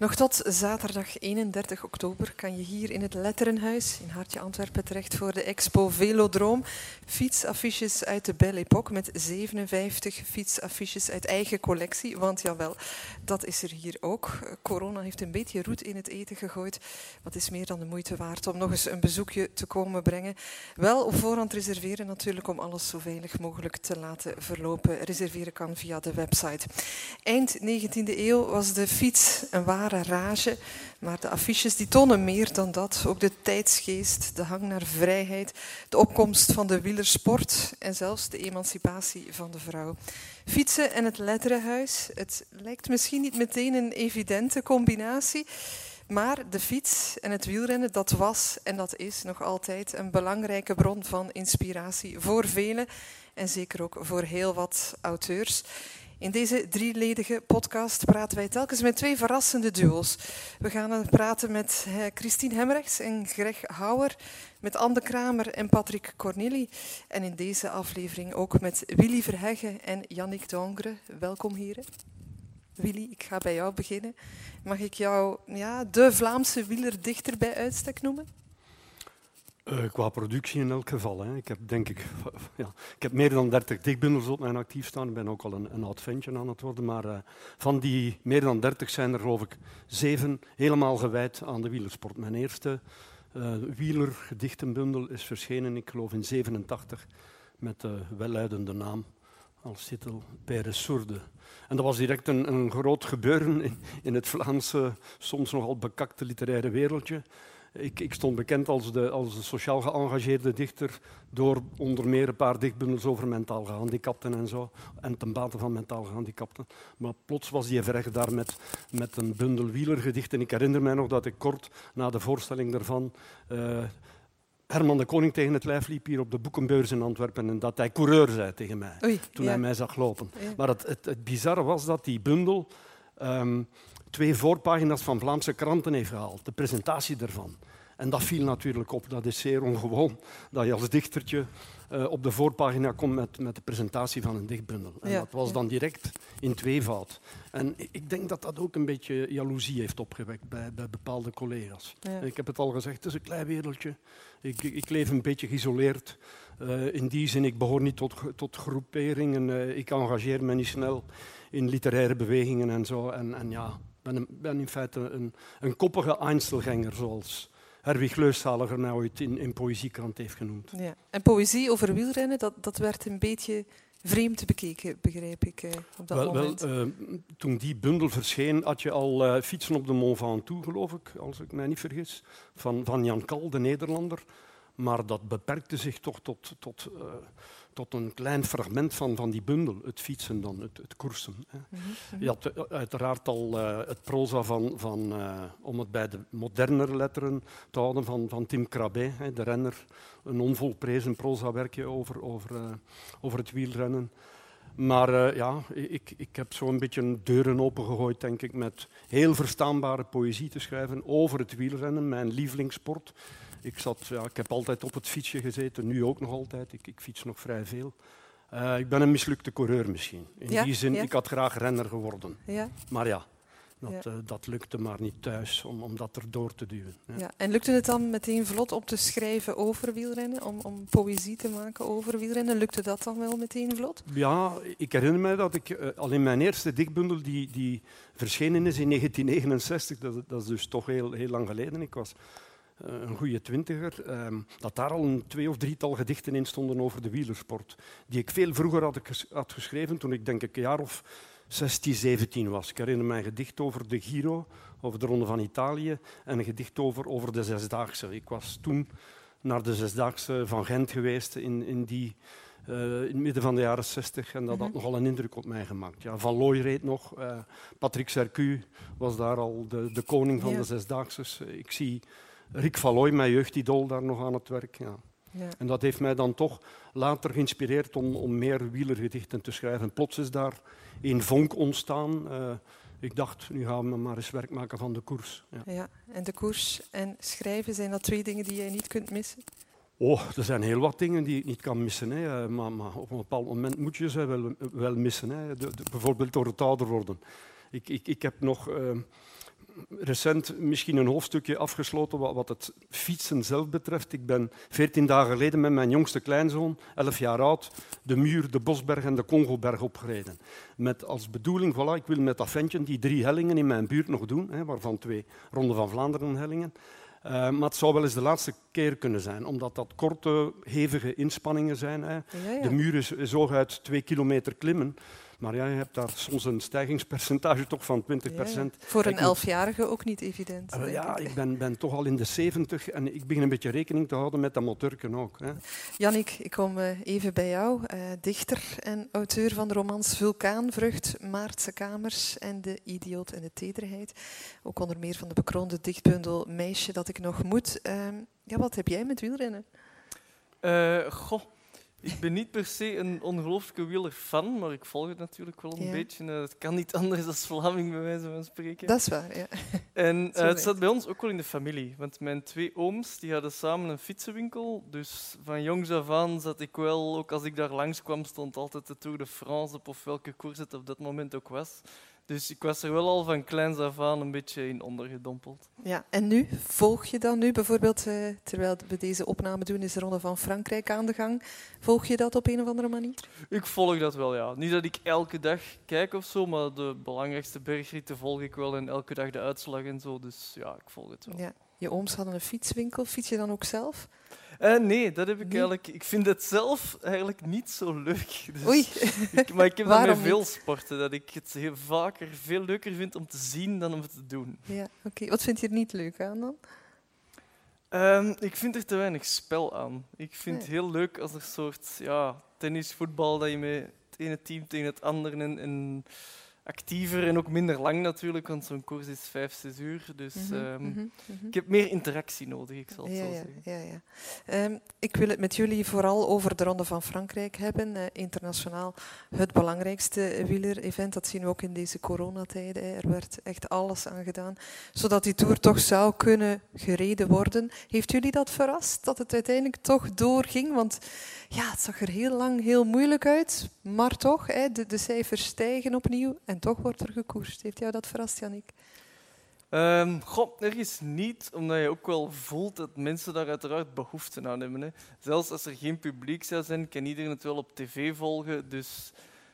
Nog tot zaterdag 31 oktober kan je hier in het Letterenhuis in Hartje Antwerpen terecht voor de expo Velodroom. Fietsaffiches uit de Belle Époque met 57 fietsaffiches uit eigen collectie. Want jawel, dat is er hier ook. Corona heeft een beetje roet in het eten gegooid. Wat is meer dan de moeite waard om nog eens een bezoekje te komen brengen. Wel op voorhand reserveren natuurlijk om alles zo veilig mogelijk te laten verlopen. Reserveren kan via de website. Eind 19e eeuw was de fiets een rage. Maar de affiches die tonen meer dan dat. Ook de tijdsgeest, de hang naar vrijheid, de opkomst van de wielersport en zelfs de emancipatie van de vrouw. Fietsen en het letterenhuis. Het lijkt misschien niet meteen een evidente combinatie. Maar de fiets en het wielrennen, dat was en dat is nog altijd een belangrijke bron van inspiratie voor velen en zeker ook voor heel wat auteurs. In deze drieledige podcast praten wij telkens met twee verrassende duo's. We gaan praten met eh, Christine Hemrechts en Greg Houwer, met Anne Kramer en Patrick Corneli. En in deze aflevering ook met Willy Verheggen en Yannick Dongre. Welkom heren. Willy, ik ga bij jou beginnen. Mag ik jou ja, de Vlaamse wielerdichter bij uitstek noemen? Uh, qua productie in elk geval. Hè. Ik heb denk ik, ja, ik heb meer dan 30 dichtbundels op mijn actief staan. Ik ben ook al een, een oud ventje aan het worden. Maar uh, van die meer dan 30 zijn er geloof ik zeven helemaal gewijd aan de wielersport. Mijn eerste uh, wielergedichtenbundel is verschenen, ik geloof in 87, met de welluidende naam als titel Père Sourde. En dat was direct een, een groot gebeuren in, in het Vlaamse, soms nogal bekakte literaire wereldje. Ik, ik, stond bekend als de, als de sociaal geëngageerde dichter door onder meer een paar dichtbundels over mentaal gehandicapten en zo. En ten bate van mentaal gehandicapten. Maar plots was die verrecht daar met, met een bundel wielergedichten. Ik herinner mij nog dat ik kort na de voorstelling daarvan... Uh, Herman de Koning tegen het lijf liep hier op de boekenbeurs in Antwerpen en dat hij coureur zei tegen mij toen hij mij zag lopen. Maar het, het, het bizarre was dat die bundel um, twee voorpagina's van Vlaamse kranten heeft gehaald, de presentatie ervan. En dat viel natuurlijk op. Dat is zeer ongewoon dat je als dichtertje uh, op de voorpagina komt met, met de presentatie van een dichtbundel. En ja, dat was dan direct in tweevoud. En ik denk dat dat ook een beetje jaloezie heeft opgewekt bij, bij bepaalde collega's. Ja. Ik heb het al gezegd, het is een klein wereldje. Ik, ik leef een beetje geïsoleerd. Uh, in die zin, ik behoor niet tot, tot groeperingen. Uh, ik engageer me niet snel in literaire bewegingen en zo. En, en ja, ben, ben in feite een, een koppige Einzelganger, zoals Herwig Leuszaliger nou ooit in, in Poëziekrant heeft genoemd. Ja. En poëzie over wielrennen, dat, dat werd een beetje vreemd bekeken, begrijp ik, eh, op dat wel, moment. Wel, uh, toen die bundel verscheen, had je al uh, Fietsen op de Mont Ventoux, geloof ik, als ik mij niet vergis, van, van Jan Kal, de Nederlander. Maar dat beperkte zich toch tot, tot uh, tot een klein fragment van, van die bundel, het fietsen dan, het, het koersen. Hè. Mm -hmm. Je had eh, uiteraard al uh, het proza van, van uh, om het bij de modernere letteren te houden, van, van Tim Crabet, hè, de renner, een onvolprezen prozawerkje over, over, uh, over het wielrennen. Maar ja, ik, ik heb zo'n beetje deuren opengegooid, denk ik, met heel verstaanbare poëzie te schrijven over het wielrennen, mijn lievelingssport. Ik, zat, ja, ik heb altijd op het fietsje gezeten, nu ook nog altijd. Ik, ik fiets nog vrij veel. Uh, ik ben een mislukte coureur misschien. In ja? die zin, ja? ik had graag renner geworden. Ja? Maar ja, dat, uh, dat lukte maar niet thuis om, om dat erdoor te duwen. Ja. En lukte het dan meteen vlot om te schrijven over wielrennen, om, om poëzie te maken over wielrennen? Lukte dat dan wel meteen vlot? Ja, ik herinner me dat ik uh, al in mijn eerste dikbundel, die, die verschenen is in 1969, dat, dat is dus toch heel, heel lang geleden, ik was een goede twintiger, um, dat daar al een twee of drietal gedichten in stonden over de wielersport. Die ik veel vroeger had, ges had geschreven, toen ik denk ik een jaar of 16, 17 was. Ik herinner mij een gedicht over de Giro, over de Ronde van Italië, en een gedicht over, over de Zesdaagse. Ik was toen naar de Zesdaagse van Gent geweest in, in die... Uh, in het midden van de jaren 60 en dat had -hmm. nogal een indruk op mij gemaakt. Ja, van Looy reed nog, uh, Patrick Sercu was daar al de, de koning van ja. de Zesdaagse. Ik zie Rick Valoy, mijn jeugdidool, daar nog aan het werk. Ja. Ja. En dat heeft mij dan toch later geïnspireerd om, om meer wielergedichten te schrijven. Plots is daar een vonk ontstaan. Uh, ik dacht, nu gaan we maar eens werk maken van de koers. Ja. ja, en de koers en schrijven, zijn dat twee dingen die jij niet kunt missen? Oh, er zijn heel wat dingen die ik niet kan missen. Hè. Maar, maar, op een bepaald moment moet je ze wel, wel missen. Hè. De, de, bijvoorbeeld door het ouder worden. Ik, ik, ik heb nog... Uh, recent misschien een hoofdstukje afgesloten wat, het fietsen zelf betreft. Ik ben veertien dagen geleden met mijn jongste kleinzoon, 11 jaar oud, de Muur, de Bosberg en de Congoberg opgereden. Met als bedoeling, voilà, ik wil met dat ventje die drie hellingen in mijn buurt nog doen, hè, waarvan twee Ronde van Vlaanderen hellingen. Uh, maar het zou wel eens de laatste keer kunnen zijn, omdat dat korte, hevige inspanningen zijn. Hè. Ja, ja. De muur is, is uit twee kilometer klimmen. Maar ja, je hebt daar soms een stijgingspercentage toch van 20 procent. voor een elfjarige ook niet evident. Uh, ja, ik, ben, ben, toch al in de 70 en ik begin een beetje rekening te houden met dat motorken ook. Hè. Jannik, ik kom uh, even bij jou. Uh, dichter en auteur van de romans Vulkaanvrucht, Maartse Kamers en De Idioot en de Tederheid. Ook onder meer van de bekroonde dichtbundel Meisje dat ik nog moet. Ehm, ja, wat heb jij met wielrennen? goh. Ik ben niet per se een ongelooflijke wieler-fan, maar ik volg het natuurlijk wel een beetje. Eh, het kan niet anders dan Vlaming, bij wijze van spreken. Dat is waar, ja. En uh, het zat bij ons ook wel in de familie. Want mijn twee ooms die hadden samen een fietsenwinkel. Dus van jongs af aan zat ik wel, ook als ik daar langskwam, stond altijd de Tour de France op of welke koers het op dat moment ook was. Dus ik was er wel al van kleins af aan een beetje in ondergedompeld. Ja, en nu? Volg je dan nu bijvoorbeeld, eh, terwijl we deze opname doen, is de Ronde van Frankrijk aan de gang. Volg je dat op een of andere manier? Ik volg dat wel, ja. Niet dat ik elke dag kijk of zo, maar de belangrijkste bergritten volg ik wel en elke dag de uitslag en zo. Dus ja, ik volg het wel. Ja. Je ooms hadden een fietswinkel. Fiets je dan ook zelf? Uh, nee, dat heb ik eigenlijk. Ik vind het zelf eigenlijk niet zo leuk. Dus Oei. Ik, maar ik heb dat met veel sporten, dat ik het heel vaker veel leuker vind om te zien dan om het te doen. Ja, oké. Wat vind je er niet leuk aan dan? Um, ik vind er te weinig spel aan. Ik vind het heel leuk als er een soort ja, tennis, voetbal, dat je met het ene team tegen het andere en, en actiever en ook minder lang natuurlijk, want zo'n koers is vijf, zes uur. Dus mm -hmm, ik heb meer interactie nodig, ik zal het ja, zo zeggen. Ja, ja. Um, ik wil het met jullie vooral over de Ronde van Frankrijk hebben. Uh, internationaal het belangrijkste wieler-event. Dat zien we ook in deze coronatijden. Er werd echt alles aan gedaan, zodat die Tour toch zou kunnen gereden worden. Heeft jullie dat verrast, dat het uiteindelijk toch doorging? Want ja, het zag er heel lang heel moeilijk uit, maar toch, hè, de, de cijfers stijgen opnieuw en toch wordt er gekoerst. Heeft jou dat verrast, Jannik? Um, God, ergens niet, omdat je ook wel voelt dat mensen daar uiteraard behoefte aan hebben. Hè. Zelfs als er geen publiek zou zijn, kan iedereen het wel op tv volgen. Dus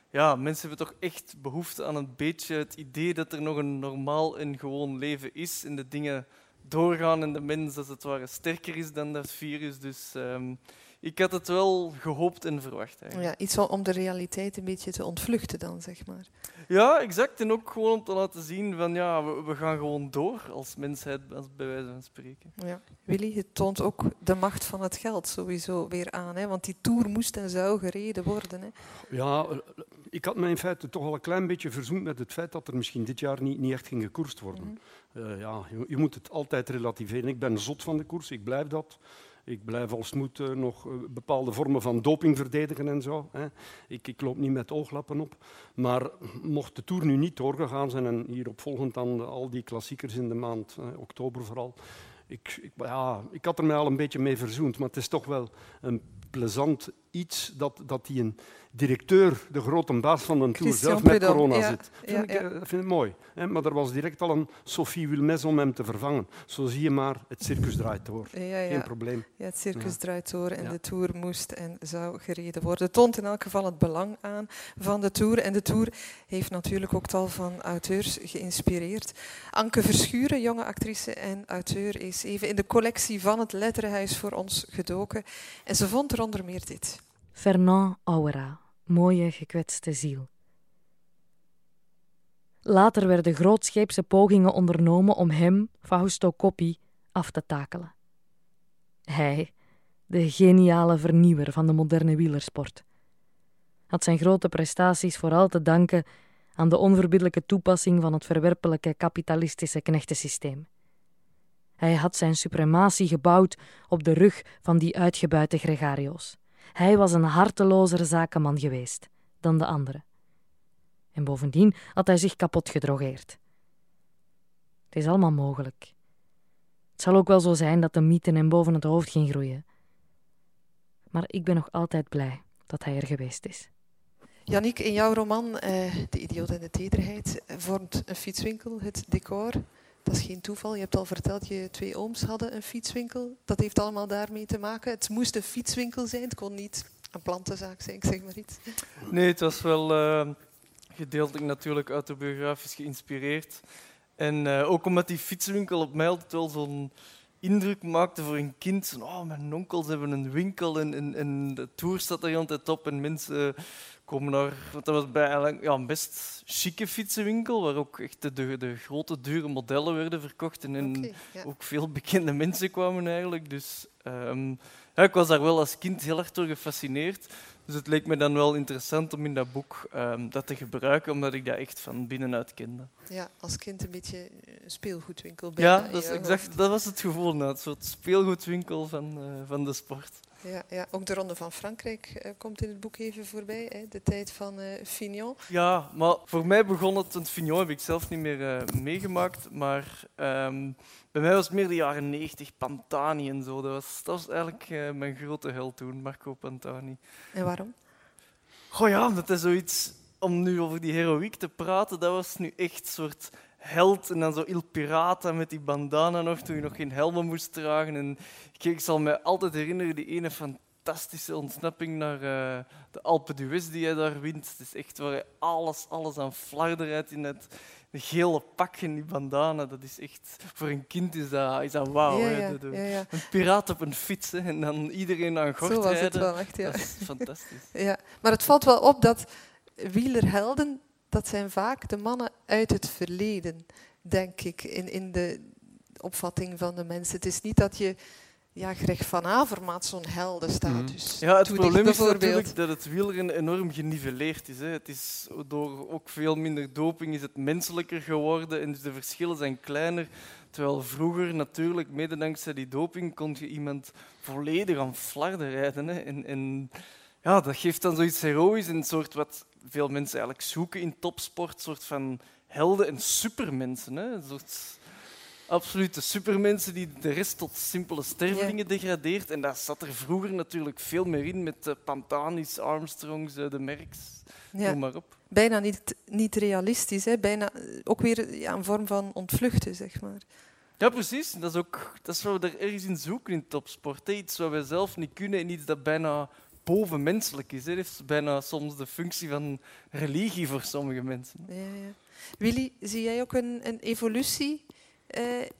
ja, mensen hebben toch echt behoefte aan een beetje het idee dat er nog een normaal en gewoon leven is en de dingen doorgaan en de mens als het ware sterker is dan dat virus. Dus um, ik had het wel gehoopt en verwacht. Eigenlijk. Ja, iets om de realiteit een beetje te ontvluchten dan, zeg maar. Ja, exact. En ook gewoon om te laten zien van ja, we, we gaan gewoon door als mensheid, als bij wijze van spreken. Ja. Willy, het toont ook de macht van het geld sowieso weer aan. Hè? Want die tour moest en zou gereden worden. Hè? Ja, ik had me in feite toch al een klein beetje verzoend met het feit dat er misschien dit jaar niet, niet echt ging gekoerst worden. Mm -hmm. uh, ja, je, je, moet het altijd relativeren. Ik ben zot van de koers, ik blijf dat. Ik blijf als uh, nog uh, bepaalde vormen van doping verdedigen en zo. Hè. Ik, ik, loop niet met ooglappen op. Maar mocht de Tour nu niet doorgegaan zijn en hierop volgend dan al die klassiekers in de maand, eh, oktober vooral, ik, ik, ja, ik had er mij al een beetje mee verzoend, maar het is toch wel een plezant iets dat, dat die een directeur, de grote baas van de Tour, zelf met corona ja, zit. Vind ja, ik, ja. vind ik mooi. Hè? Maar er was direct al een Sophie Wilmes om hem te vervangen. Zo zie je maar, het circus draait door. Geen probleem. Ja, het circus draait door en de Tour moest en zou gereden worden. Het toont in elk geval het belang aan van de Tour. En de Tour heeft natuurlijk ook tal van auteurs geïnspireerd. Anke Verschuren, jonge actrice en auteur, is even in de collectie van het Letterenhuis voor ons gedoken. En ze vond er onder meer dit. Fernand Aura, mooie gekwetste ziel. Later werden grootscheepse pogingen ondernomen om hem, Fausto Coppi, af te takelen. Hij, de geniale vernieuwer van de moderne wielersport, had zijn grote prestaties vooral te danken aan de onverbiddelijke toepassing van het verwerpelijke kapitalistische knechtensysteem. Hij had zijn suprematie gebouwd op de rug van die uitgebuite gregarios. Hij was een hartelozer zakenman geweest dan de anderen. En bovendien had hij zich kapot gedrogeerd. Het is allemaal mogelijk. Het zal ook wel zo zijn dat de mythe hem boven het hoofd ging groeien. Maar ik ben nog altijd blij dat hij er geweest is. Janniek, in jouw roman uh, De Idioot en de Tederheid vormt een fietswinkel het decor. Dat is geen toeval. Je hebt al verteld, je twee ooms hadden een fietswinkel. Dat heeft allemaal daarmee te maken. Het moest een fietswinkel zijn. Het kon niet een plantenzaak zijn, ik zeg maar iets. Nee, het was wel uh, gedeeltelijk natuurlijk autobiografisch geïnspireerd. En uh, ook omdat die fietswinkel op mij altijd wel zo'n indruk maakte voor een kind. Oh, mijn onkels hebben een winkel en, en de tour staat er altijd op en mensen komen daar... Want dat was bij ja, een best chique fietsenwinkel, waar ook echt de, de grote, dure modellen werden verkocht en, ook veel bekende mensen kwamen eigenlijk. Dus um, ja, ik was daar wel als kind heel erg door gefascineerd. Dus het leek me dan wel interessant om in dat boek um, dat te gebruiken, omdat ik dat echt van binnenuit kende. Ja, als kind een beetje een speelgoedwinkel. Ja, dat, is exact, dat was het gevoel, nou, een soort speelgoedwinkel van, uh, van de sport. Ja, ja, ook de Ronde van Frankrijk uh, komt in het boek even voorbij, hè? de tijd van uh, Fignon. Ja, maar voor mij begon het, want Fignon heb ik zelf niet meer meegemaakt, maar um, bij mij was het meer de jaren 90, Pantani en zo. Dat was, dat was eigenlijk mijn grote held toen, Marco Pantani. En waarom? Goh ja, dat is zoiets... Om nu over die heroïek te praten, dat was nu echt een soort held. En dan zo Il Pirata met die bandana nog, toen je nog geen helmen moest dragen. En ik, ik zal me altijd herinneren, die ene fantastische ontsnapping naar uh, de Alpe d'Huez die hij daar wint. Het is echt waar alles, alles aan flarder in het gele pak en die bandana, dat is echt... Voor een kind is dat, is dat wauw. Ja, ja, ja, een piraat op een fiets hè, en dan iedereen aan gort Zo rijden. Wel echt, dat is fantastisch. Ja. Maar het valt wel op dat wielerhelden, dat zijn vaak de mannen uit het verleden, denk ik, in, in de opvatting van de mensen. Het is niet dat je ja, Greg van Avermaat zo'n heldenstatus. Mhm. Ja, het probleem is natuurlijk dat het wielrennen enorm geniveleerd is. Hè. Het is. Door ook veel minder doping is het menselijker geworden en dus de verschillen zijn kleiner. Terwijl vroeger natuurlijk, mede dankzij die doping, kon je iemand volledig aan flarden rijden. Hè. En, en ja, dat geeft dan zoiets heroïs, een soort wat veel mensen eigenlijk zoeken in topsport, een soort van helden en supermensen. Hè. Een soort absolute supermensen die de rest tot simpele stervelingen degradeert. En dat zat er vroeger natuurlijk veel meer in met de Pantanis, Armstrongs, de Merks. Ja. Noem maar op. Bijna niet, niet realistisch, hè? Bijna ook weer ja, een vorm van ontvluchten, zeg maar. Ja, precies. Dat is, ook, dat is wat we er ergens in zoeken in topsport. Iets wat wij zelf niet kunnen en iets dat bijna bovenmenselijk is. Het heeft bijna soms de functie van religie voor sommige mensen. Ja, ja. Willy, zie jij ook een, een evolutie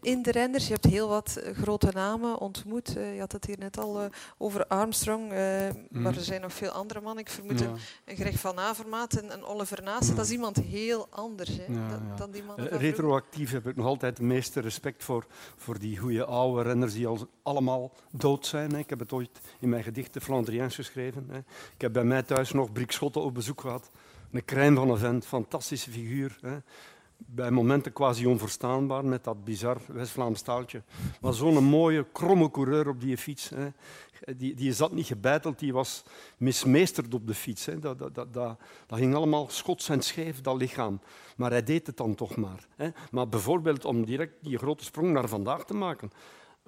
in de renners. Je hebt heel wat eh, grote namen ontmoet. Uh, je had het hier net al over Armstrong, mm. maar er zijn nog veel andere mannen. Ik vermoed ja. een, Greg van Avermaat en een Oliver Naassen. Ja. Dat is iemand heel anders hè, ja, dan, dan, die mannen. retroactief heb ik nog altijd het meeste respect voor, voor die goede oude renners die al allemaal dood zijn. Hè. Ik heb het ooit in mijn gedichten Flandriens geschreven. Hè. Ik heb bij mij thuis nog Brik Schotten op bezoek gehad. Een crème van een vent, fantastische figuur. Hè bij momenten quasi onverstaanbaar met dat bizar West-Vlaams taaltje. Maar zo'n mooie, kromme coureur op die fiets. Hè. Die, die zat niet gebeiteld, die was mismeesterd op de fiets. Hè. Dat, dat, dat, dat, dat ging allemaal schots en scheef, dat lichaam. Maar hij deed het dan toch maar. Hè. Maar bijvoorbeeld om direct die grote sprong naar vandaag te maken.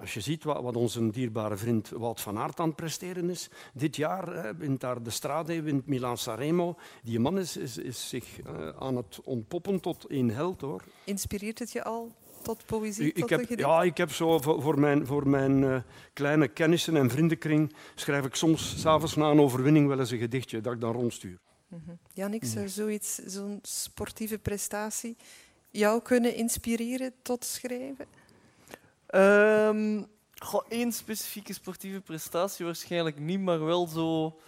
Als je ziet wat, onze dierbare vriend Wout van Aert aan het presteren is, dit jaar hè, wint daar de Strade, wint Milan Sanremo. Die man is, is, is zich uh, aan het ontpoppen tot een held. Hoor. Inspireert het je al tot poëzie? Ik, tot heb, ja, ik heb zo voor, voor mijn, voor mijn uh, kleine kennissen en vriendenkring schrijf ik soms s'avonds na een overwinning wel eens een gedichtje dat ik dan rondstuur. Mm -hmm. Jannik, zou zoiets, zo'n sportieve prestatie jou kunnen inspireren tot schrijven? Um, goh, één specifieke sportieve prestatie waarschijnlijk niet, maar wel zo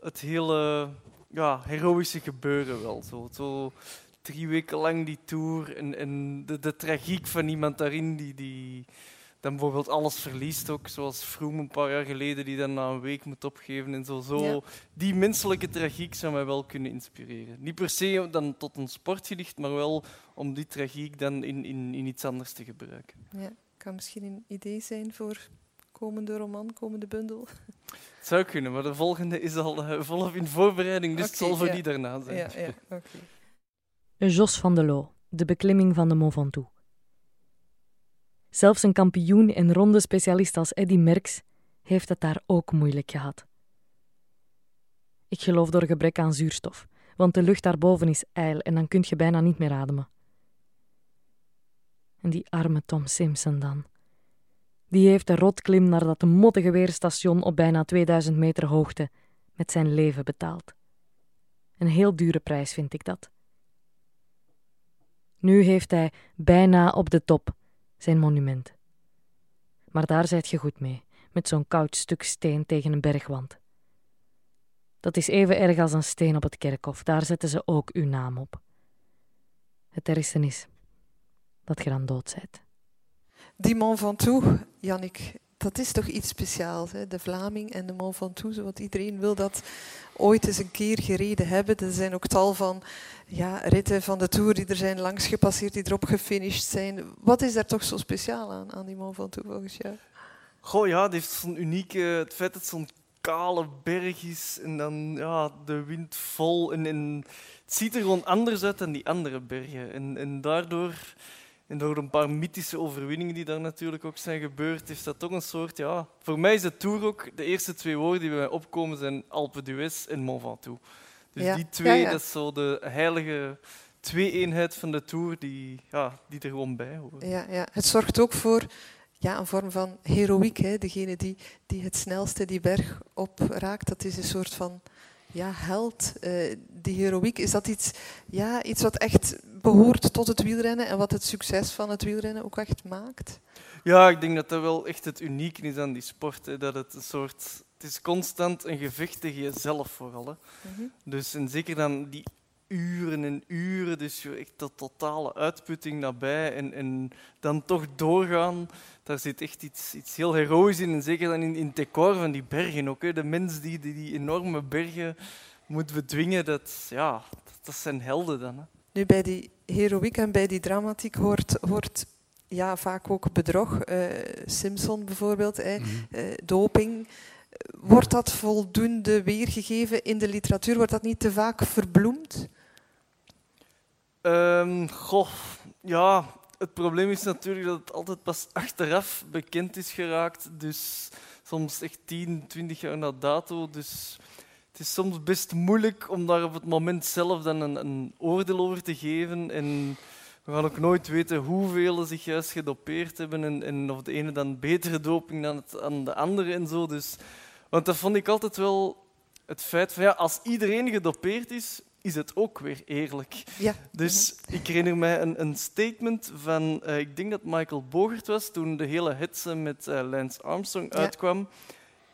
het hele ja, heroïsche gebeuren wel. Zo, zo drie weken lang die tour en, en de, de tragiek van iemand daarin die, die dan bijvoorbeeld alles verliest ook, zoals Froome een paar jaar geleden die dan na een week moet opgeven en zo. zo. Ja. Die menselijke tragiek zou mij wel kunnen inspireren. Niet per se dan tot een sportgedicht, maar wel om die tragiek dan in, in, in iets anders te gebruiken. Ja kan misschien een idee zijn voor komende roman, komende bundel. Het zou kunnen, maar de volgende is al uh, volop in voorbereiding, dus okay, het zal voor ja. die daarna zijn. Ja, ja, okay. Jos van de Loo, de beklimming van de Mont Ventoux. Zelfs een kampioen en ronde specialist als Eddy Merckx heeft het daar ook moeilijk gehad. Ik geloof door gebrek aan zuurstof, want de lucht daarboven is ijl en dan kun je bijna niet meer ademen. En die arme Tom Simpson dan. Die heeft de rotklim naar dat mottige weerstation op bijna 2000 meter hoogte met zijn leven betaald. Een heel dure prijs vind ik dat. Nu heeft hij bijna op de top zijn monument. Maar daar zijt je goed mee, met zo'n koud stuk steen tegen een bergwand. Dat is even erg als een steen op het kerkhof, daar zetten ze ook uw naam op. Het ergste is dat je dan dood bent. Die Mont Ventoux, Jannik, dat is toch iets speciaals. Hè? De Vlaming en de Mont Ventoux, wat iedereen wil dat ooit eens een keer gereden hebben. Er zijn ook tal van ja, ritten van de Tour die er zijn langs gepasseerd, die erop gefinished zijn. Wat is daar toch zo speciaal aan, aan die Mont Ventoux volgens jou? Goh, ja, het heeft zo'n unieke... Het feit dat het zo'n kale berg is en dan ja, de wind vol. En, en, het ziet er gewoon anders uit dan die andere bergen. En, en daardoor... En door een paar mythische overwinningen die daar natuurlijk ook zijn gebeurd, is dat toch een soort... Ja, voor mij is de Tour ook... De eerste twee woorden die bij mij opkomen zijn Alpe d'Huez en Mont Ventoux. Dus die twee, dat is zo de heilige twee-eenheid van de Tour die, ja, die er gewoon bij horen. Ja, ja. Het zorgt ook voor ja, een vorm van heroïek. Hè. Degene die, die het snelste die berg opraakt, dat is een soort van ja, held. Uh, die heroïek, is dat iets, ja, iets wat echt behoort tot het wielrennen en wat het succes van het wielrennen ook echt maakt? Ja, ik denk dat dat wel echt het unieke is aan die sport. Hè. Dat het een soort... Het is constant een gevecht tegen jezelf vooral. Hè. Mhm. Dus en zeker dan die uren en uren, dus echt de totale uitputting nabij en, en dan toch doorgaan, daar zit echt iets, iets heel heroïs in. En zeker dan in, in het decor van die bergen ook. Hè. De mens die, die die enorme bergen moet bedwingen, dat, ja, dat zijn helden dan. Hè. Nu, bij die heroïek en bij die dramatiek hoort, hoort ja, vaak ook bedrog. Uh, Simpson bijvoorbeeld, mm doping. Wordt dat voldoende weergegeven in de literatuur? Wordt dat niet te vaak verbloemd? Um, goh, ja, het probleem is natuurlijk dat het altijd pas achteraf bekend is geraakt. Dus soms echt 10, 20 jaar na dato. Dus het is soms best moeilijk om daar op het moment zelf dan een, een oordeel over te geven. En we gaan ook nooit weten hoeveel zich juist gedopeerd hebben en, en, of de ene dan betere doping dan, het, dan de andere en zo. Dus, want dat vond ik altijd wel het feit van ja, als iedereen gedopeerd is, is het ook weer eerlijk. Ja. Dus ik herinner mij een, een statement van, uh, ik denk dat Michael Bogert was, toen de hele hetze met uh, Lance Armstrong uitkwam.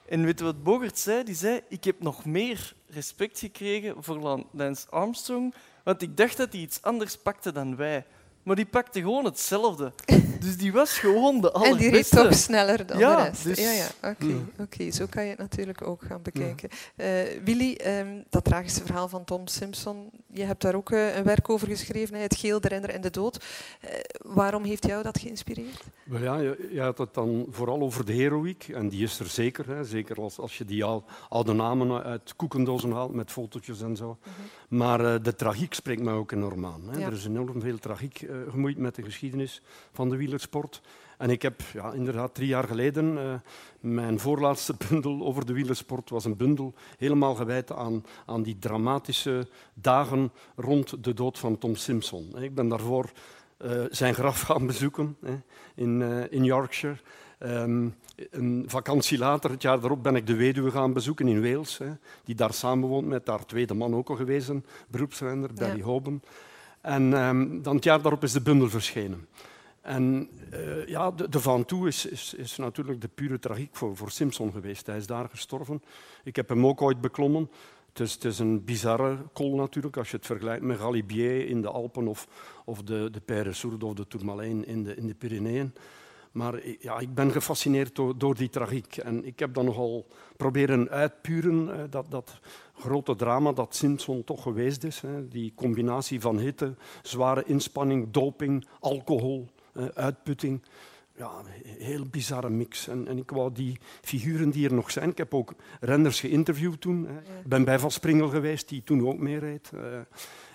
En weet je wat Bogert zei? Die zei, ik heb nog meer respect gekregen voor Lance Armstrong, want ik dacht dat hij iets anders pakte dan wij. Maar die pakte gewoon hetzelfde. Dus die was gewoon de allerbeste. En die reed toch sneller dan ja, de rest. Dus, ja, ja. Oké, okay, zo kan je het natuurlijk ook gaan bekijken. Uh, Willy, um, dat tragische verhaal van Tom Simpson, je hebt daar ook uh, een werk over geschreven, Het geel, de renner en de dood. Uh, waarom heeft jou dat geïnspireerd? Well, ja, je, je, had het dan vooral over de heroïek, en die is er zeker. Hè. Zeker als, als je die al, oude namen uit koekendozen haalt met fotootjes en zo. Mm -hmm. Maar de tragiek spreekt mij ook enorm aan. Hè. Ja. Er is enorm veel tragiek gemoeid met de geschiedenis van de wielersport. En ik heb ja, inderdaad drie jaar geleden uh, mijn voorlaatste bundel over de wielersport was een bundel helemaal gewijd aan, aan die dramatische dagen rond de dood van Tom Simpson. Ik ben daarvoor uh, zijn graf gaan bezoeken hè, in, uh, in Yorkshire. Um, een vakantie later, het jaar daarop, ben ik de weduwe gaan bezoeken in Wales, hè, die daar samenwoont met haar tweede man ook al gewezen, beroepsrenner, Barry ja. Hoban. En um, dan het jaar daarop is de bundel verschenen. En uh, ja, de, Van Toe is, is, is, natuurlijk de pure tragiek voor, voor Simpson geweest. Hij is daar gestorven. Ik heb hem ook ooit beklommen. Het is, het is een bizarre kool natuurlijk, als je het vergelijkt met Galibier in de Alpen of, of de, de Père Sourde of de Tourmaline in de, in de Pyreneeën. Maar ja, ik ben gefascineerd door, die tragiek. En ik heb dan nogal proberen uitpuren, uh, dat, dat grote drama dat Simpson toch geweest is. Hè. Die combinatie van hitte, zware inspanning, doping, alcohol, uitputting. Ja, een heel bizarre mix. En, en, ik wou die figuren die er nog zijn... Ik heb ook renners geïnterviewd toen. Hè. Ik ben bij Van Springel geweest, die toen ook meereed. Uh, uh,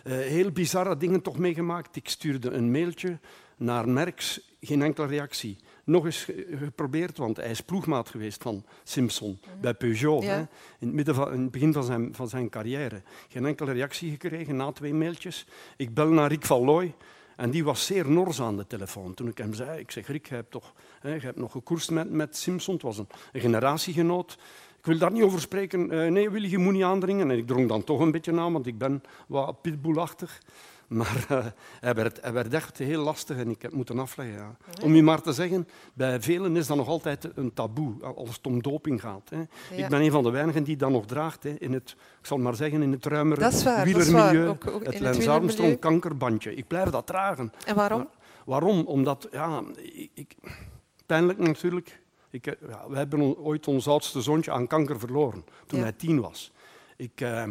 heel bizarre dingen toch meegemaakt. Ik stuurde een mailtje naar Merckx, geen enkele reactie. Nog eens geprobeerd, want hij is ploegmaat geweest van Simpson mm. bij Peugeot. Ja. Hè, in, het midden van, in het begin van zijn, van zijn carrière. Geen enkele reactie gekregen na twee mailtjes. Ik bel naar Rick van Looy En die was zeer nors aan de telefoon toen ik hem zei. Ik zeg, Rick, je hebt, toch, hè, je hebt nog gekoerst met, met Simpson. Het was een, generatiegenoot. Ik wil daar niet over spreken. Uh, nee, Willy, je moet niet aandringen. En ik drong dan toch een beetje aan, want ik ben wat pitbullachtig. Maar uh, hij, werd, hij, werd, echt heel lastig en ik heb moeten afleggen. Ja. Om je maar te zeggen, bij velen is dat nog altijd een taboe als het om doping gaat. Hè. Ja. Ik ben een van de weinigen die dat nog draagt. Hè, in het, ik zal maar zeggen, in het ruimere wielermilieu. Ook, ook het Lance Armstrong kankerbandje. Ik blijf dat dragen. En waarom? Maar, waarom? Omdat, ja, ik, ik, pijnlijk natuurlijk. Ik, ja, we hebben ooit ons oudste zoontje aan kanker verloren toen hij tien was. Ik... Uh,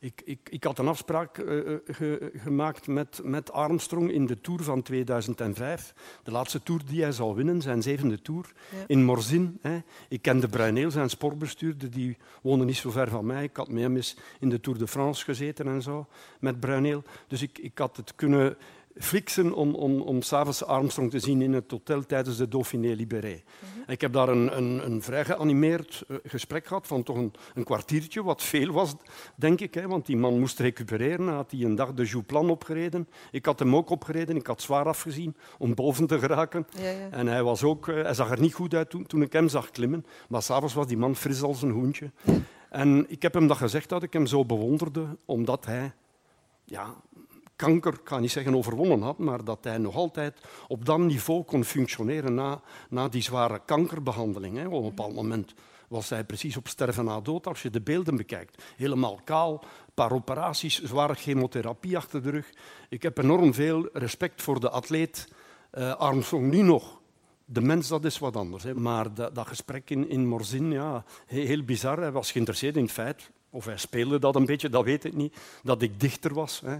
ik, ik, ik, had een afspraak uh, ge, gemaakt met, met, Armstrong in de Tour van 2005. De laatste Tour die hij zal winnen, zijn zevende Tour, ja. in Morzin. Hè. Ik kende Bruineel, zijn sportbestuurder, die woonde niet zo ver van mij. Ik had met hem eens in de Tour de France gezeten en zo, met Bruineel. Dus ik, ik had het kunnen fixen om, om, om s'avonds Armstrong te zien in het hotel tijdens de Dauphiné Libéré. Mm -hmm. Ik heb daar een, een, een vrij geanimeerd uh, gesprek gehad van toch een, een, kwartiertje, wat veel was, denk ik. Hè, want die man moest recupereren. Hij had hij een dag de Jouplan opgereden. Ik had hem ook opgereden. Ik had zwaar afgezien om boven te geraken. Ja, ja. En hij, was ook, uh, hij zag er niet goed uit toen, toen ik hem zag klimmen. Maar s'avonds was die man fris als een hoentje. En ik heb hem dat gezegd dat ik hem zo bewonderde, omdat hij ja, kanker, ik ga niet zeggen overwonnen had, maar dat hij nog altijd op dat niveau kon functioneren na, na die zware kankerbehandeling. Hè. Op een bepaald moment was hij precies op sterven na dood als je de beelden bekijkt. Helemaal kaal, een paar operaties, zware chemotherapie achter de rug. Ik heb enorm veel respect voor de atleet uh, Armstrong nu nog. De mens, dat is wat anders. Hè. Maar dat, dat, gesprek in, in Morzin, ja, heel, heel bizar. Hij was geïnteresseerd in het feit, of hij speelde dat een beetje, dat weet ik niet, dat ik dichter was. Hè.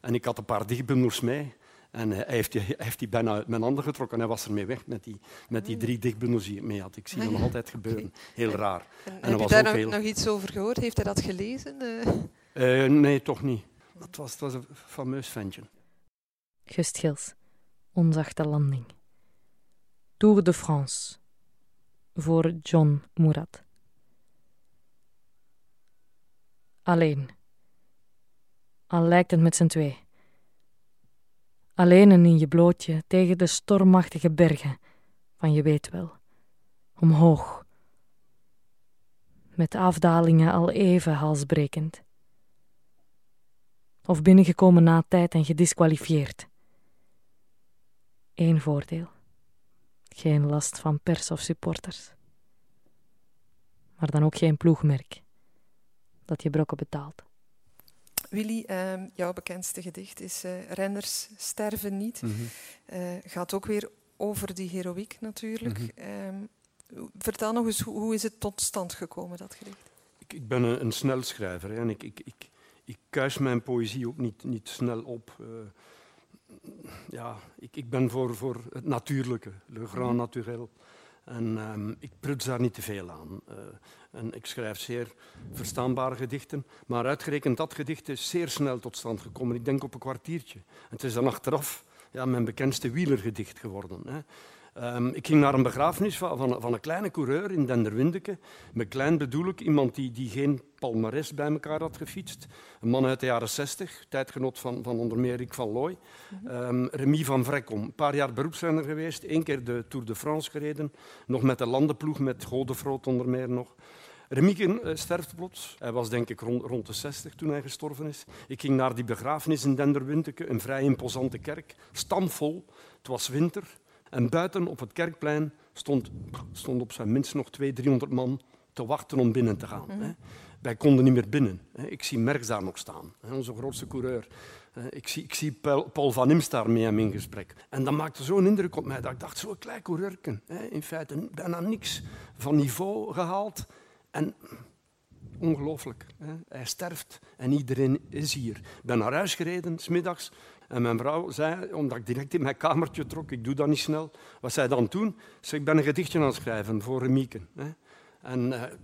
En ik had een paar dichtbundels mee. En hij heeft, die, hij heeft die bijna uit mijn handen getrokken. Hij was ermee weg met die, met die drie dichtbundels die ik mee had. Ik zie dat nog altijd gebeuren. Heel raar. En, en heb je daar nog, heel... nog, iets over gehoord? Heeft hij dat gelezen? Uh... Uh, nee, toch niet. Dat was, was een fameus ventje. Gust Gils, Onzachte landing. Tour de France. Voor John Murat. Alleen al lijkt het met z'n twee. Alleen en in je blootje tegen de stormachtige bergen van je weet wel. Omhoog. Met afdalingen al even halsbrekend. Of binnengekomen na tijd en gedisqualifieerd. Eén voordeel. Geen last van pers of supporters. Maar dan ook geen ploegmerk dat je brokken betaalt. Willy, uh, jouw bekendste gedicht is uh, Renners sterven niet. Mm -hmm. uh, gaat ook weer over die heroïek natuurlijk. Mm -hmm. vertel nog eens, hoe, hoe, is het tot stand gekomen, dat gedicht? Ik, ik ben een, een snelschrijver en ik, ik, ik, ik kuis mijn poëzie ook niet, niet snel op. Uh, ja, ik, ik ben voor, voor het natuurlijke, le grand -hmm. naturel. En um, ik pruts daar niet te veel aan. Uh, en ik schrijf zeer verstaanbare gedichten. Maar uitgerekend dat gedicht is zeer snel tot stand gekomen. Ik denk op een kwartiertje. En het is dan achteraf ja, mijn bekendste wielergedicht geworden. Hè. Um, ik ging naar een begrafenis van, van, van, een kleine coureur in Denderwindeke. Met klein bedoel ik iemand die, die geen palmares bij elkaar had gefietst. Een man uit de jaren 60, tijdgenoot van, van onder meer Rick van Looy. Um, Remy van Vrekkom, een paar jaar beroepsrenner geweest. één keer de Tour de France gereden. Nog met de landenploeg, met Godefroot onder meer nog. Remieken uh, sterft plots. Hij was denk ik rond, rond, de 60 toen hij gestorven is. Ik ging naar die begrafenis in Denderwindeke, een vrij imposante kerk, stamvol. Het was winter. En buiten op het kerkplein stond, stond op zijn minst nog 200, 300 man te wachten om binnen te gaan. Mm -hmm. Wij konden niet meer binnen. Ik zie Merks daar nog staan, onze grootste coureur. Ik zie, ik zie Paul van Imst daar met hem in gesprek. En dat maakte zo'n indruk op mij dat ik dacht, zo'n klein coureurken. In feite bijna niks van niveau gehaald. En ongelooflijk, hij sterft en iedereen is hier. Ik ben naar huis gereden, smiddags. En mijn vrouw zei, omdat ik direct in mijn kamertje trok, ik doe dat niet snel, wat zij dan toen? Ze ik ben een gedichtje aan het schrijven voor Remieke. Hè. En een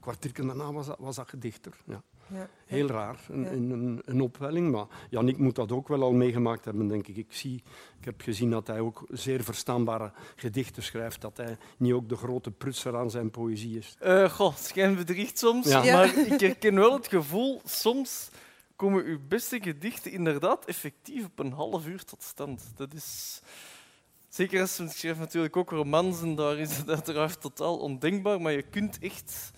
kwartier daarna was dat, was dat gedichter. Ja. Ja. Heel raar, een, ja. een, een, opwelling. Maar Jannik moet dat ook wel al meegemaakt hebben, denk ik. Ik, zie, ik heb gezien dat hij ook zeer verstaanbare gedichten schrijft. Dat hij niet ook de grote prutser aan zijn poëzie is. Uh, goh, schijn bedriegt soms. Ja. Maar ik herken wel het gevoel, soms komen uw beste gedichten inderdaad effectief op een half uur tot stand. Dat is... Zeker als je schrijft natuurlijk ook romans en daar is het uiteraard totaal ondenkbaar, maar je kunt echt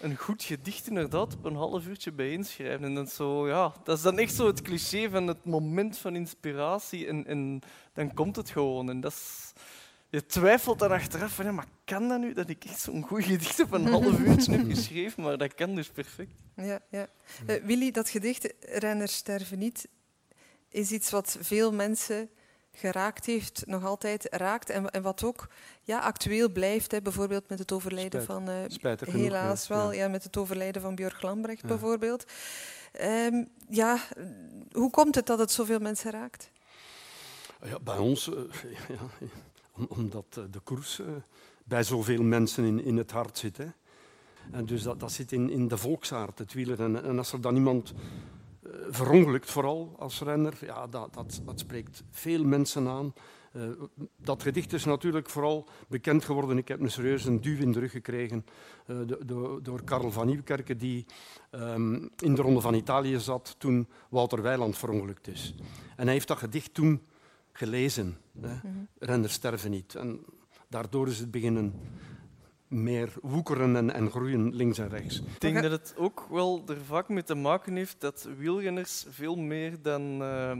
een goed gedicht inderdaad op een half uurtje bijeenschrijven. En dat, zo, ja, dat is dan echt zo het cliché van het moment van inspiratie en, en dan komt het gewoon. En dat is, je twijfelt dan achteraf van, ja, maar kan dat nu dat ik echt zo'n goed gedicht op een half uurtje heb geschreven? Maar dat kan dus perfect. Ja, ja. Uh, Willy, dat gedicht Renners sterven niet is iets wat veel mensen geraakt heeft, nog altijd raakt. En, en wat ook ja, actueel blijft, hè, bijvoorbeeld met het overlijden van... Uh, helaas wel, ja. met het overlijden van Björk Lambrecht bijvoorbeeld. Um, ja, hoe komt het dat het zoveel mensen raakt? Ja, bij ons, uh, ja, omdat eh, de koers bij zoveel mensen in, in het hart zit. Hè. En dus dat, dat zit in, in de volksaard, het wielrennen. En, en als er dan iemand verongelukt, vooral als renner, ja, dat, dat, dat spreekt veel mensen aan. Uh, dat gedicht is natuurlijk vooral bekend geworden. Ik heb een serieus een duw in de rug gekregen uh, door, door Karel van Nieuwkerken, die um, in de Ronde van Italië zat toen Wouter Weiland verongelukt is. En hij heeft dat gedicht toen gelezen. Mm -hmm. Renners sterven niet. En daardoor is het beginnen meer woekeren en, en, groeien links en rechts. Ik denk dat het ook wel er vaak mee te maken heeft dat wielrenners veel meer dan uh,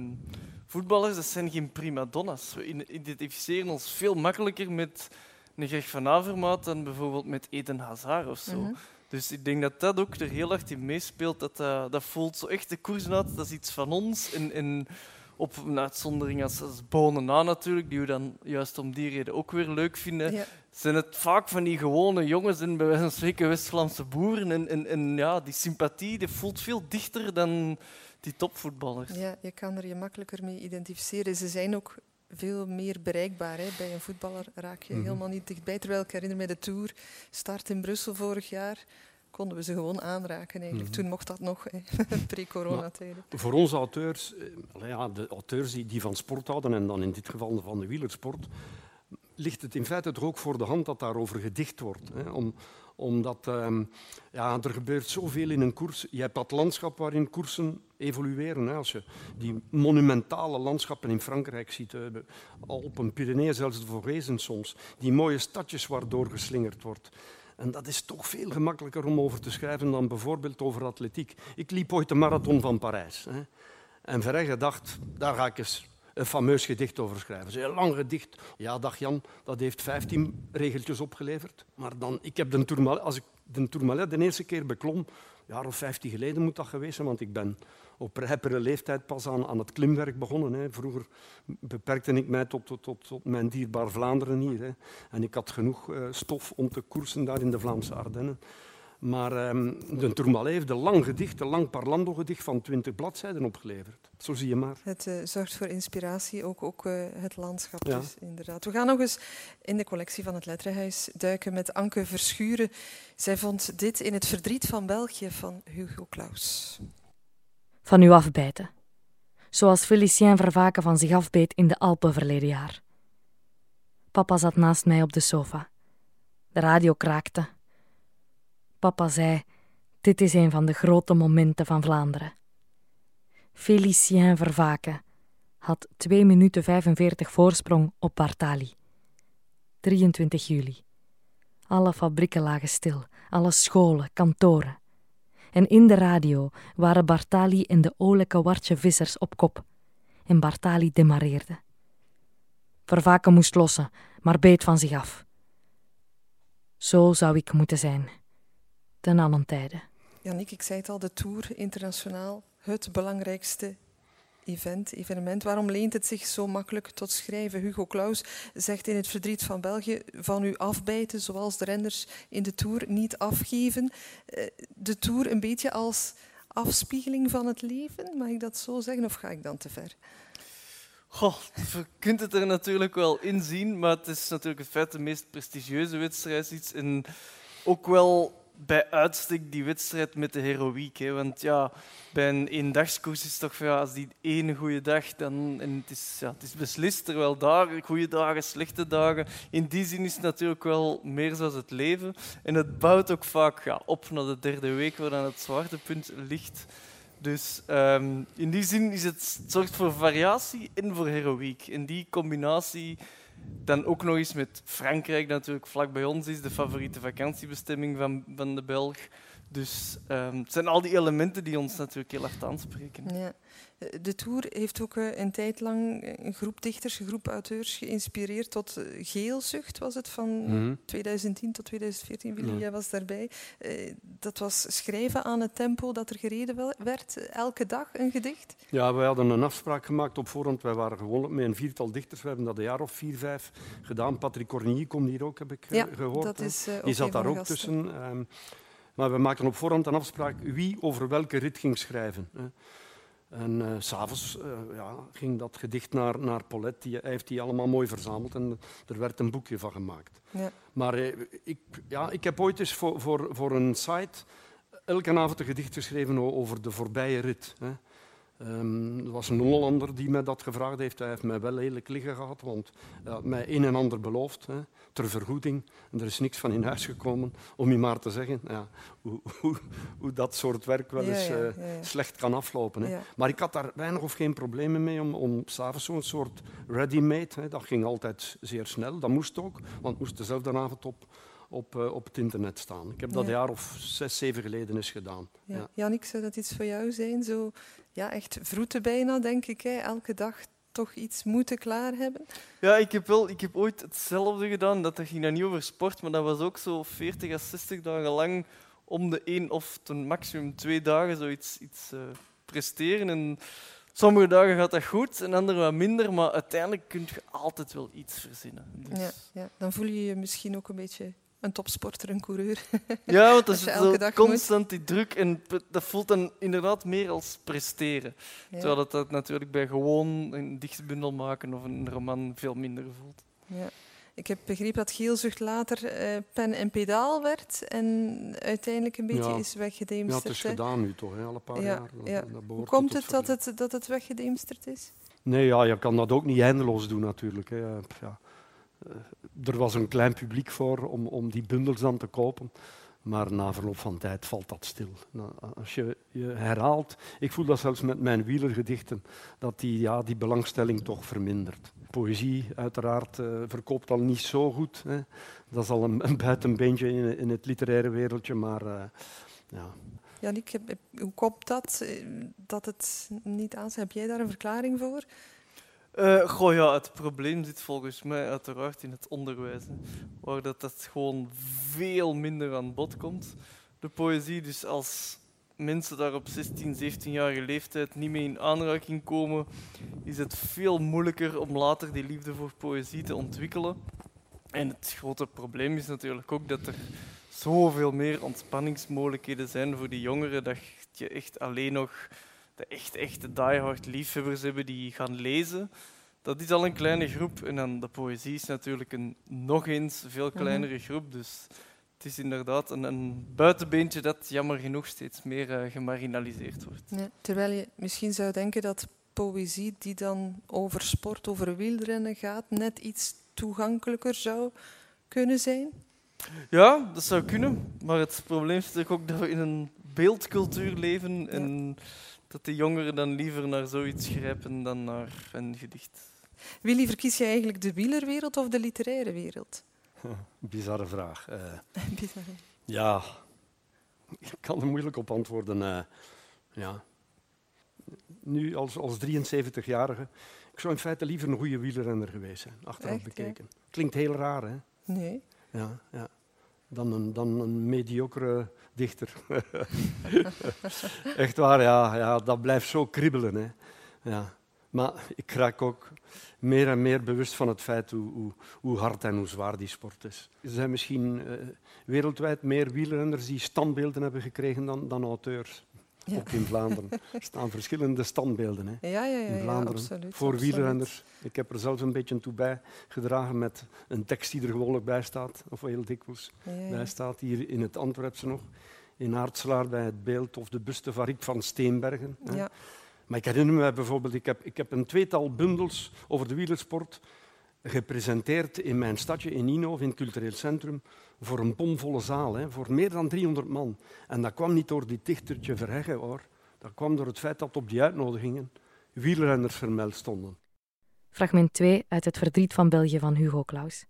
voetballers, dat zijn geen prima donna's. We identificeren ons veel makkelijker met een Greg van Avermaat dan bijvoorbeeld met Eden Hazard of zo. Mm -hmm. Dus ik denk dat dat ook er heel hard in meespeelt. Dat, uh, dat voelt zo echt de koers uit, dat is iets van ons. En, en op een uitzondering als, als Bonen na natuurlijk, die we dan juist om die reden ook weer leuk vinden, ja. Zijn het vaak van die gewone jongens en bij wijze van spreken West-Vlaamse boeren. En, en, en, ja, die sympathie die voelt veel dichter dan die topvoetballers. Ja, je kan er je makkelijker mee identificeren. Ze zijn ook veel meer bereikbaar. Hè. Bij een voetballer raak je mm -hmm. helemaal niet dichtbij. Terwijl ik herinner me de Tour, start in Brussel vorig jaar konden we ze gewoon aanraken. Eigenlijk. Mm -hmm. Toen mocht dat nog, pre-coronatijden. Voor onze auteurs, ja, de auteurs die, die van sport houden, en dan in dit geval van de wielersport, ligt het in feite ook voor de hand dat daarover gedicht wordt. Hè? Om, omdat um, ja, er gebeurt zoveel in een koers. Je hebt dat landschap waarin koersen evolueren. Hè? Als je die monumentale landschappen in Frankrijk ziet, uh, Alpen, Pyreneeën, zelfs de Vogezen soms, die mooie stadjes waardoor geslingerd wordt. En dat is toch veel gemakkelijker om over te schrijven dan bijvoorbeeld over atletiek. Ik liep ooit de marathon van Parijs. Hè. En Verregge dacht, daar ga ik eens een fameus gedicht over schrijven. Een lang gedicht. Ja, dag Jan, dat heeft 15 regeltjes opgeleverd. Maar dan, ik heb de Tourmalet, als ik de Tourmalet de eerste keer beklom, een jaar of 15 geleden moet dat geweest zijn, want ik ben op heppere leeftijd pas aan, aan het klimwerk begonnen. Hè. Vroeger beperkte ik mij tot, tot, tot, tot mijn dierbaar Vlaanderen hier. Hè. En ik had genoeg uh, stof om te koersen daar in de Vlaamse Ardennen. Maar um, de Tourmalet heeft een lang gedicht, een lang parlando-gedicht van 20 bladzijden opgeleverd. Zo zie je maar. Het uh, zorgt voor inspiratie, ook, ook uh, het landschap ja. dus, inderdaad. We gaan nog eens in de collectie van het Letterenhuis duiken met Anke Verschuren. Zij vond dit in Het verdriet van België van Hugo Claus van u afbijten. Zoals Félicien Vervaken van zich afbeet in de Alpen verleden jaar. Papa zat naast mij op de sofa. De radio kraakte. Papa zei: Dit is een van de grote momenten van Vlaanderen. Félicien Vervaken had 2 minuten 45 voorsprong op Bartali. 23 juli. Alle fabrieken lagen stil, alle scholen, kantoren en in de radio waren Bartali en de olijke wartje vissers op kop. En Bartali demareerde. Vervaken moest lossen, maar beet van zich af. Zo zou ik moeten zijn, ten allen tijde. Janik, ik zei het al, de Tour internationaal, het belangrijkste event, evenement. Waarom leent het zich zo makkelijk tot schrijven? Hugo Claus zegt in het verdriet van België van u afbijten, zoals de renners in de Tour niet afgeven. Eh, de Tour een beetje als afspiegeling van het leven, mag ik dat zo zeggen, of ga ik dan te ver? Goh, je kunt het er natuurlijk wel in zien, maar het is natuurlijk het feit de meest prestigieuze wedstrijd is. En ook wel bij uitstek die wedstrijd met de heroïek. Hè. Want ja, bij een eendagskoers is het toch ja, als die ene goede dag, dan, en het, is, ja, het is beslist. Terwijl daar, goede dagen, slechte dagen, in die zin is het natuurlijk wel meer zoals het leven. En het bouwt ook vaak ja, op naar de derde week, waar dan het zwaartepunt ligt. Dus ehm, in die zin is het, zorgt voor variatie en voor heroïek. In die combinatie dan ook nog eens met Frankrijk, dat natuurlijk vlak bij ons is, de favoriete vakantiebestemming van, van de Belg. Dus um, het zijn al die elementen die ons natuurlijk heel hard aanspreken. Ja. De Tour heeft ook eh, een tijd lang een groep dichters, een groep auteurs geïnspireerd tot eh, Geelzucht, was het, van 2010 mhm. tot 2014. Willy, jij was daarbij. Uh, dat was schrijven aan het tempo dat er gereden werd, elke dag een gedicht? Ja, wij hadden een afspraak gemaakt op voorhand. Wij waren gewoon met een viertal dichters. We hebben dat een jaar of vier, vijf gedaan. Patrick Cornier komt hier ook, heb ik ja, gehoord. Dat is, Die zat daar ook tussen. Um, maar we maakten op voorhand een afspraak wie over welke rit ging schrijven. En uh, s'avonds uh, ja, ging dat gedicht naar, naar Paulette. Die, hij heeft die allemaal mooi verzameld en er werd een boekje van gemaakt. Ja. Maar uh, ik, ja, ik heb ooit eens voor, voor, voor een site elke avond een gedicht geschreven over de voorbije rit. Hè. Um, er was een Hollander die mij dat gevraagd heeft. Hij heeft mij wel lelijk liggen gehad, want hij had mij een en ander beloofd hè, ter vergoeding. En er is niks van in huis gekomen, om je maar te zeggen ja, hoe, hoe, hoe, dat soort werk wel eens uh, slecht kan aflopen. Hè. Maar ik had daar weinig of geen problemen mee om, om s'avonds zo'n soort ready-made, dat ging altijd zeer snel, dat moest ook, want het moest dezelfde avond op, op, uh, op het internet staan. Ik heb dat een jaar of zes, zeven geleden eens gedaan. Ja. Ja. Jannik, zou dat iets voor jou zijn? Zo, ja, echt vroeten bijna, denk ik. Hè? Elke dag toch iets moeten klaar hebben? Ja, ik heb, wel, ik heb ooit hetzelfde gedaan. Dat, dat ging dan niet over sport, maar dat was ook zo 40 à 60 dagen lang om de één of ten maximum twee dagen zoiets iets, uh, presteren. En sommige dagen gaat dat goed en andere wat minder, maar uiteindelijk kun je altijd wel iets verzinnen. Dus... Ja, ja, dan voel je je misschien ook een beetje een topsporter, een coureur. Ja, want dat is zo constant die druk en dat voelt dan inderdaad meer als presteren. Terwijl dat, dat natuurlijk bij gewoon een dichtbundel maken of een roman veel minder voelt. Ja. Ik heb begrepen dat Geelzucht later uh, pen en pedaal werd en uiteindelijk een beetje is weggedemsterd. Ja, het is gedaan nu toch, hè, al een paar jaar. ja. Hoe komt het dat, het dat het weggedemsterd is? Nee, ja, je kan dat ook niet eindeloos doen natuurlijk. Hè. Ja. Eh, er was een klein publiek voor om, om die bundels dan te kopen. Maar na verloop van tijd valt dat stil. Nou, als je je herhaalt, ik voel dat zelfs met mijn wielergedichten, dat die, ja, die belangstelling toch vermindert. Poëzie, uiteraard, uh, verkoopt al niet zo goed. Hè. Dat is al een, een buitenbeentje in, in, het literaire wereldje, maar uh, ja. Janik, hoe komt dat, dat het niet aan Heb jij daar een verklaring voor? Uh, goh, ja, het probleem zit volgens mij uiteraard in het onderwijs, waar dat, dat gewoon veel minder aan bod komt, de poëzie. Dus als mensen daar op 16, 17-jarige leeftijd niet mee in aanraking komen, is het veel moeilijker om later die liefde voor poëzie te ontwikkelen. En het grote probleem is natuurlijk ook dat er zoveel meer ontspanningsmogelijkheden zijn voor die jongeren, dat je echt alleen nog de echt, echte diehard liefhebbers hebben die gaan lezen. Dat is al een kleine groep. En dan de poëzie is natuurlijk een nog eens veel mhm. kleinere groep. Dus het is inderdaad een, een buitenbeentje dat jammer genoeg steeds meer uh, gemarginaliseerd wordt. Ja, terwijl je misschien zou denken dat poëzie die dan over sport, over wielrennen gaat, net iets toegankelijker zou kunnen zijn? Ja, dat zou kunnen. Maar het probleem is natuurlijk ook dat we in een beeldcultuur leven. En dat de jongeren dan liever naar zoiets grijpen dan naar een gedicht. Willy, verkies je eigenlijk de wielerwereld of de literaire wereld? Bizarre vraag. Uh, Bizarre. Ja, ik kan er moeilijk op antwoorden. Uh, ja. Nu, als, als 73-jarige, ik zou in feite liever een goede wielrenner geweest zijn, achteraf bekeken. Klinkt heel raar, hè? Nee. Ja, ja. Dan een, dan een mediocre Echt waar, ja, ja, dat blijft zo kribbelen. Hè. Ja. Maar ik raak ook meer en meer bewust van het feit hoe, hoe, hoe hard en hoe zwaar die sport is. Er zijn misschien uh, wereldwijd meer wielrenners die standbeelden hebben gekregen dan, dan auteurs. Ja. Ook in Vlaanderen. Er staan verschillende standbeelden hè, ja, ja, in Vlaanderen absoluut, voor absoluut. wielrenners. Ik heb er zelfs een beetje toe bijgedragen met een tekst die er gewoonlijk bij staat, of heel dikwijls bij staat, hier in het Antwerpse nog in Aartselaar bij het beeld of de buste van Rick van Steenbergen. Ja. Maar ik herinner me bijvoorbeeld, ik heb, ik heb een tweetal bundels over de wielersport gepresenteerd in mijn stadje in Inhoven, in het cultureel centrum, voor een bomvolle zaal, hè, voor meer dan 300 man. En dat kwam niet door die dichtertje Verheggen, hoor, Dat kwam door het feit dat op die uitnodigingen wielrenners vermeld stonden. Fragment 2 uit Het verdriet van België van Hugo Claus.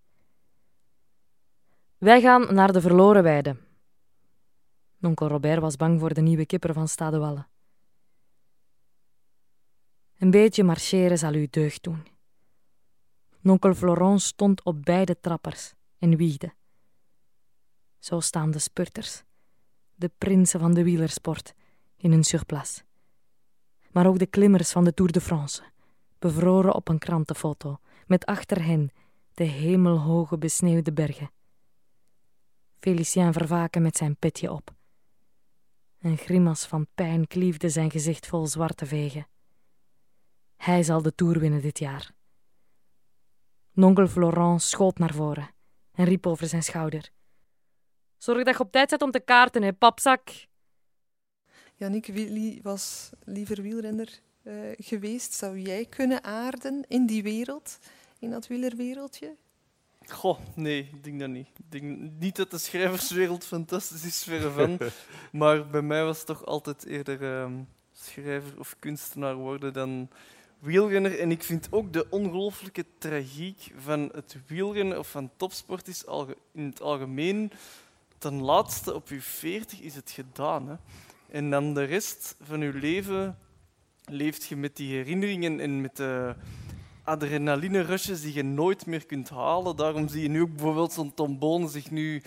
Wij gaan naar de verloren weide. Onkel Robert was bang voor de nieuwe kipper van Stade Wallen. Een beetje marcheren zal u deugd doen. Nonkel Florent stond op beide trappers en wiegde. Zo staan de spurters, de prinsen van de wielersport, in hun surplace. Maar ook de klimmers van de Tour de France, bevroren op een krantenfoto, met achter hen de hemelhoge besneeuwde bergen. Felicien vervaken met zijn petje op. Een grimas van pijn kliefde zijn gezicht vol zwarte vegen. Hij zal de Tour winnen dit jaar. Nonkel Florent schoot naar voren en riep over zijn schouder. Zorg dat je op tijd zet om te kaarten, hè, papzak. Jannik Willy was liever wielrenner uh, geweest. Zou jij kunnen aarden in die wereld, in dat wielerwereldje? Goh, nee, ik denk dat niet. Ik denk niet dat de schrijverswereld fantastisch is, verre van. maar bij mij was het toch altijd eerder uh, schrijver of kunstenaar worden dan wielrenner. En ik vind ook de ongelooflijke tragiek van het wielrennen of van topsport is in het algemeen. Ten laatste op je 40 is het gedaan. Hè. En dan de rest van je leven leeft je met die herinneringen en met de adrenaline-rushes die je nooit meer kunt halen. Daarom zie je nu ook bijvoorbeeld zo'n Tom zich nu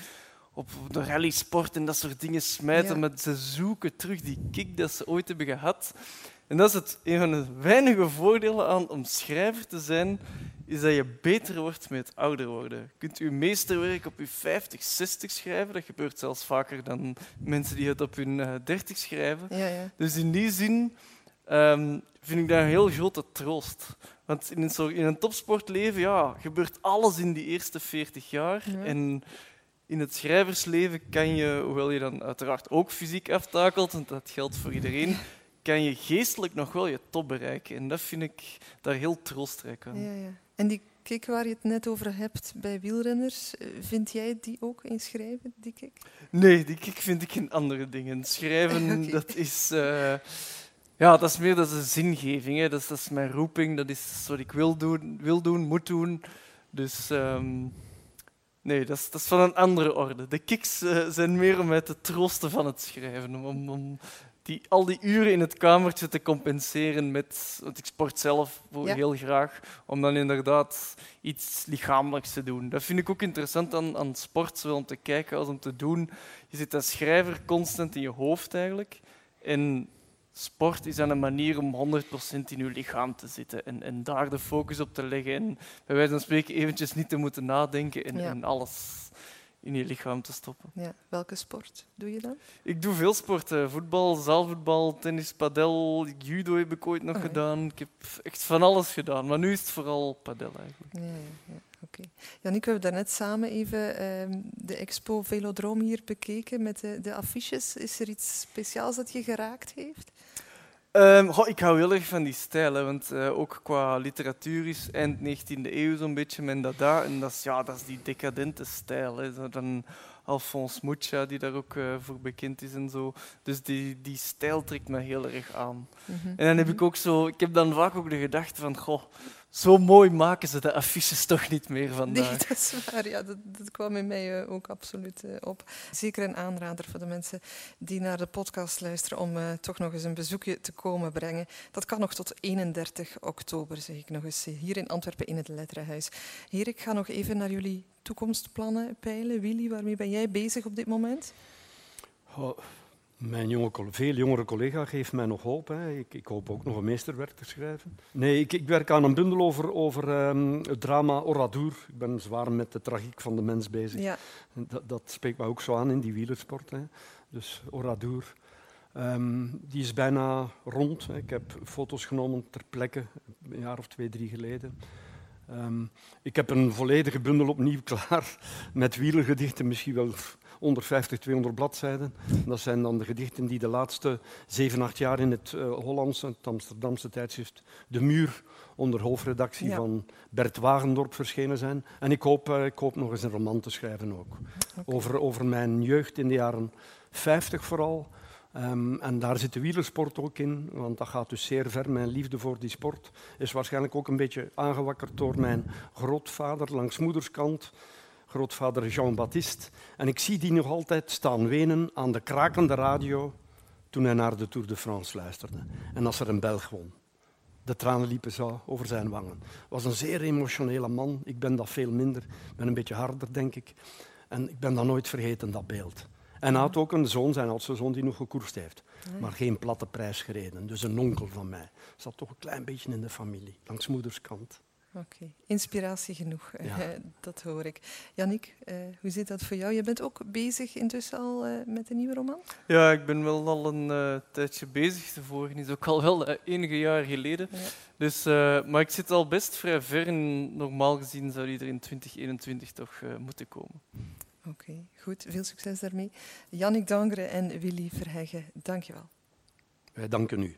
op de rallysport en dat soort dingen smijten. Ja. ze zoeken terug die kick dat ze ooit hebben gehad. En dat is het, een van de weinige voordelen aan om schrijver te zijn, is dat je beter wordt met ouder worden. Je kunt je meesterwerk op je 50, 60 schrijven. Dat gebeurt zelfs vaker dan mensen die het op hun 30 eh, schrijven. Ja, ja. Dus in die zin um, vind ik dat een heel grote troost. Want in een, in een topsportleven ja, gebeurt alles in die eerste 40 jaar. En in het schrijversleven kan je, hoewel je dan uiteraard ook fysiek aftakelt, want dat geldt voor iedereen, kan je geestelijk nog wel je top bereiken. En dat vind ik daar heel troostrijk aan. Ja, ja. En die kick waar je het net over hebt bij wielrenners, eh, vind jij die ook in schrijven, die kick? Nee, die kick vind ik in andere dingen. Schrijven, dat is... Uh, ja, dat is meer dat is een zingeving. Hè. Dat, is, dat is mijn roeping, dat is wat ik wil doen, wil doen moet doen. Dus um, nee, dat is, dat is van een andere orde. De kicks uh, zijn meer om mij te troosten van het schrijven. Om, om die, al die uren in het kamertje te compenseren met... Want ik sport zelf heel graag, om dan inderdaad iets lichamelijks te doen. Dat vind ik ook interessant aan, aan sport, zowel om te kijken als om te doen. Je zit als schrijver constant in je hoofd eigenlijk. En sport is dan een manier om 100% in je lichaam te zitten en, en daar de focus op te leggen. En bij wijze van spreken eventjes niet te moeten nadenken en, en alles in je lichaam te stoppen. Ja. Welke sport doe je dan? Ik doe veel sporten. Voetbal, zaalvoetbal, tennis, padel, judo heb ik ooit nog oh, gedaan. Ik heb echt van alles gedaan, maar nu is het vooral padel eigenlijk. Ja, ja, ja. oké. Okay. Jannik, we hebben daarnet samen even uh, de expo Velodroom hier bekeken met de, de affiches. Is er iets speciaals dat je geraakt heeft? Um, ik hou heel erg van die stijl, hè, want uh, ook qua literatuur is eind 19e eeuw zo'n beetje men dat daar. En dat is, ja, dat is die decadente stijl. Hè. Dan Alphonse Mucha, die daar ook uh, voor bekend is en zo. Dus die, die stijl trekt me heel erg aan. Mm -hmm. En dan heb ik ook zo... Ik heb dan vaak ook de gedachte van... Goh, zo mooi maken ze de affiches toch niet meer vandaag. Nee, dat is waar. Ja, dat, dat kwam in mij uh, ook absoluut uh, op. Zeker een aanrader voor de mensen die naar de podcast luisteren om uh, toch nog eens een bezoekje te komen brengen. Dat kan nog tot 31 oktober, zeg ik nog eens, hier in Antwerpen in het Letterenhuis. Hier, ik ga nog even naar jullie toekomstplannen peilen. Willy, waarmee ben jij bezig op dit moment? Oh, mijn jonge, veel jongere collega geeft mij nog hoop. Hè. Ik, ik, hoop ook nog een meesterwerk te schrijven. Nee, ik, ik werk aan een bundel over, over um, het drama Oradour. Ik ben zwaar met de tragiek van de mens bezig. Ja. Dat, dat, spreekt mij ook zo aan in die wielersport. Hè. Dus Oradour. Um, die is bijna rond. Hè. Ik heb foto's genomen ter plekke, een jaar of twee, drie geleden. Um, ik heb een volledige bundel opnieuw klaar met wielergedichten, misschien wel 150, 200 bladzijden. Dat zijn dan de gedichten die de laatste 7, 8 jaar in het uh, Hollandse, het Amsterdamse tijdschrift De Muur onder hoofdredactie ja. van Bert Wagendorp verschenen zijn. En ik hoop, uh, ik hoop nog eens een roman te schrijven ook. Okay. Over, over mijn jeugd in de jaren 50 vooral. Ehm, en daar zit de wielersport ook in, want dat gaat dus zeer ver. Mijn liefde voor die sport is waarschijnlijk ook een beetje aangewakkerd door mijn grootvader langs moederskant, grootvader Jean-Baptiste. En ik zie die nog altijd staan wenen aan de krakende radio toen hij naar de Tour de France luisterde. En als er een Belg won. De tranen liepen zo over zijn wangen. was een zeer emotionele man. Ik ben dat veel minder. Ik ben een beetje harder, denk ik. En ik ben dat nooit vergeten, dat beeld. En hij had ook een zoon, zijn oudste zoon, die nog gekoerst heeft. Maar geen platte prijs gereden. Dus een onkel van mij. Zat toch een klein beetje in de familie, langs moederskant. Oké, inspiratie genoeg, ja. dat hoor ik. Jannik, uh, hoe zit dat voor jou? Je bent ook bezig intussen al uh, met een nieuwe roman? Ja, ik ben wel al een uh, tijdje bezig. De vorige is ook al wel enige jaar geleden. Ja. Dus, maar ik zit al best vrij ver en normaal gezien zou die er in 2021 toch moeten komen. Oké, okay, goed. Veel succes daarmee. Jannik Dangre en Willy Verheggen, dank je wel. Wij danken u.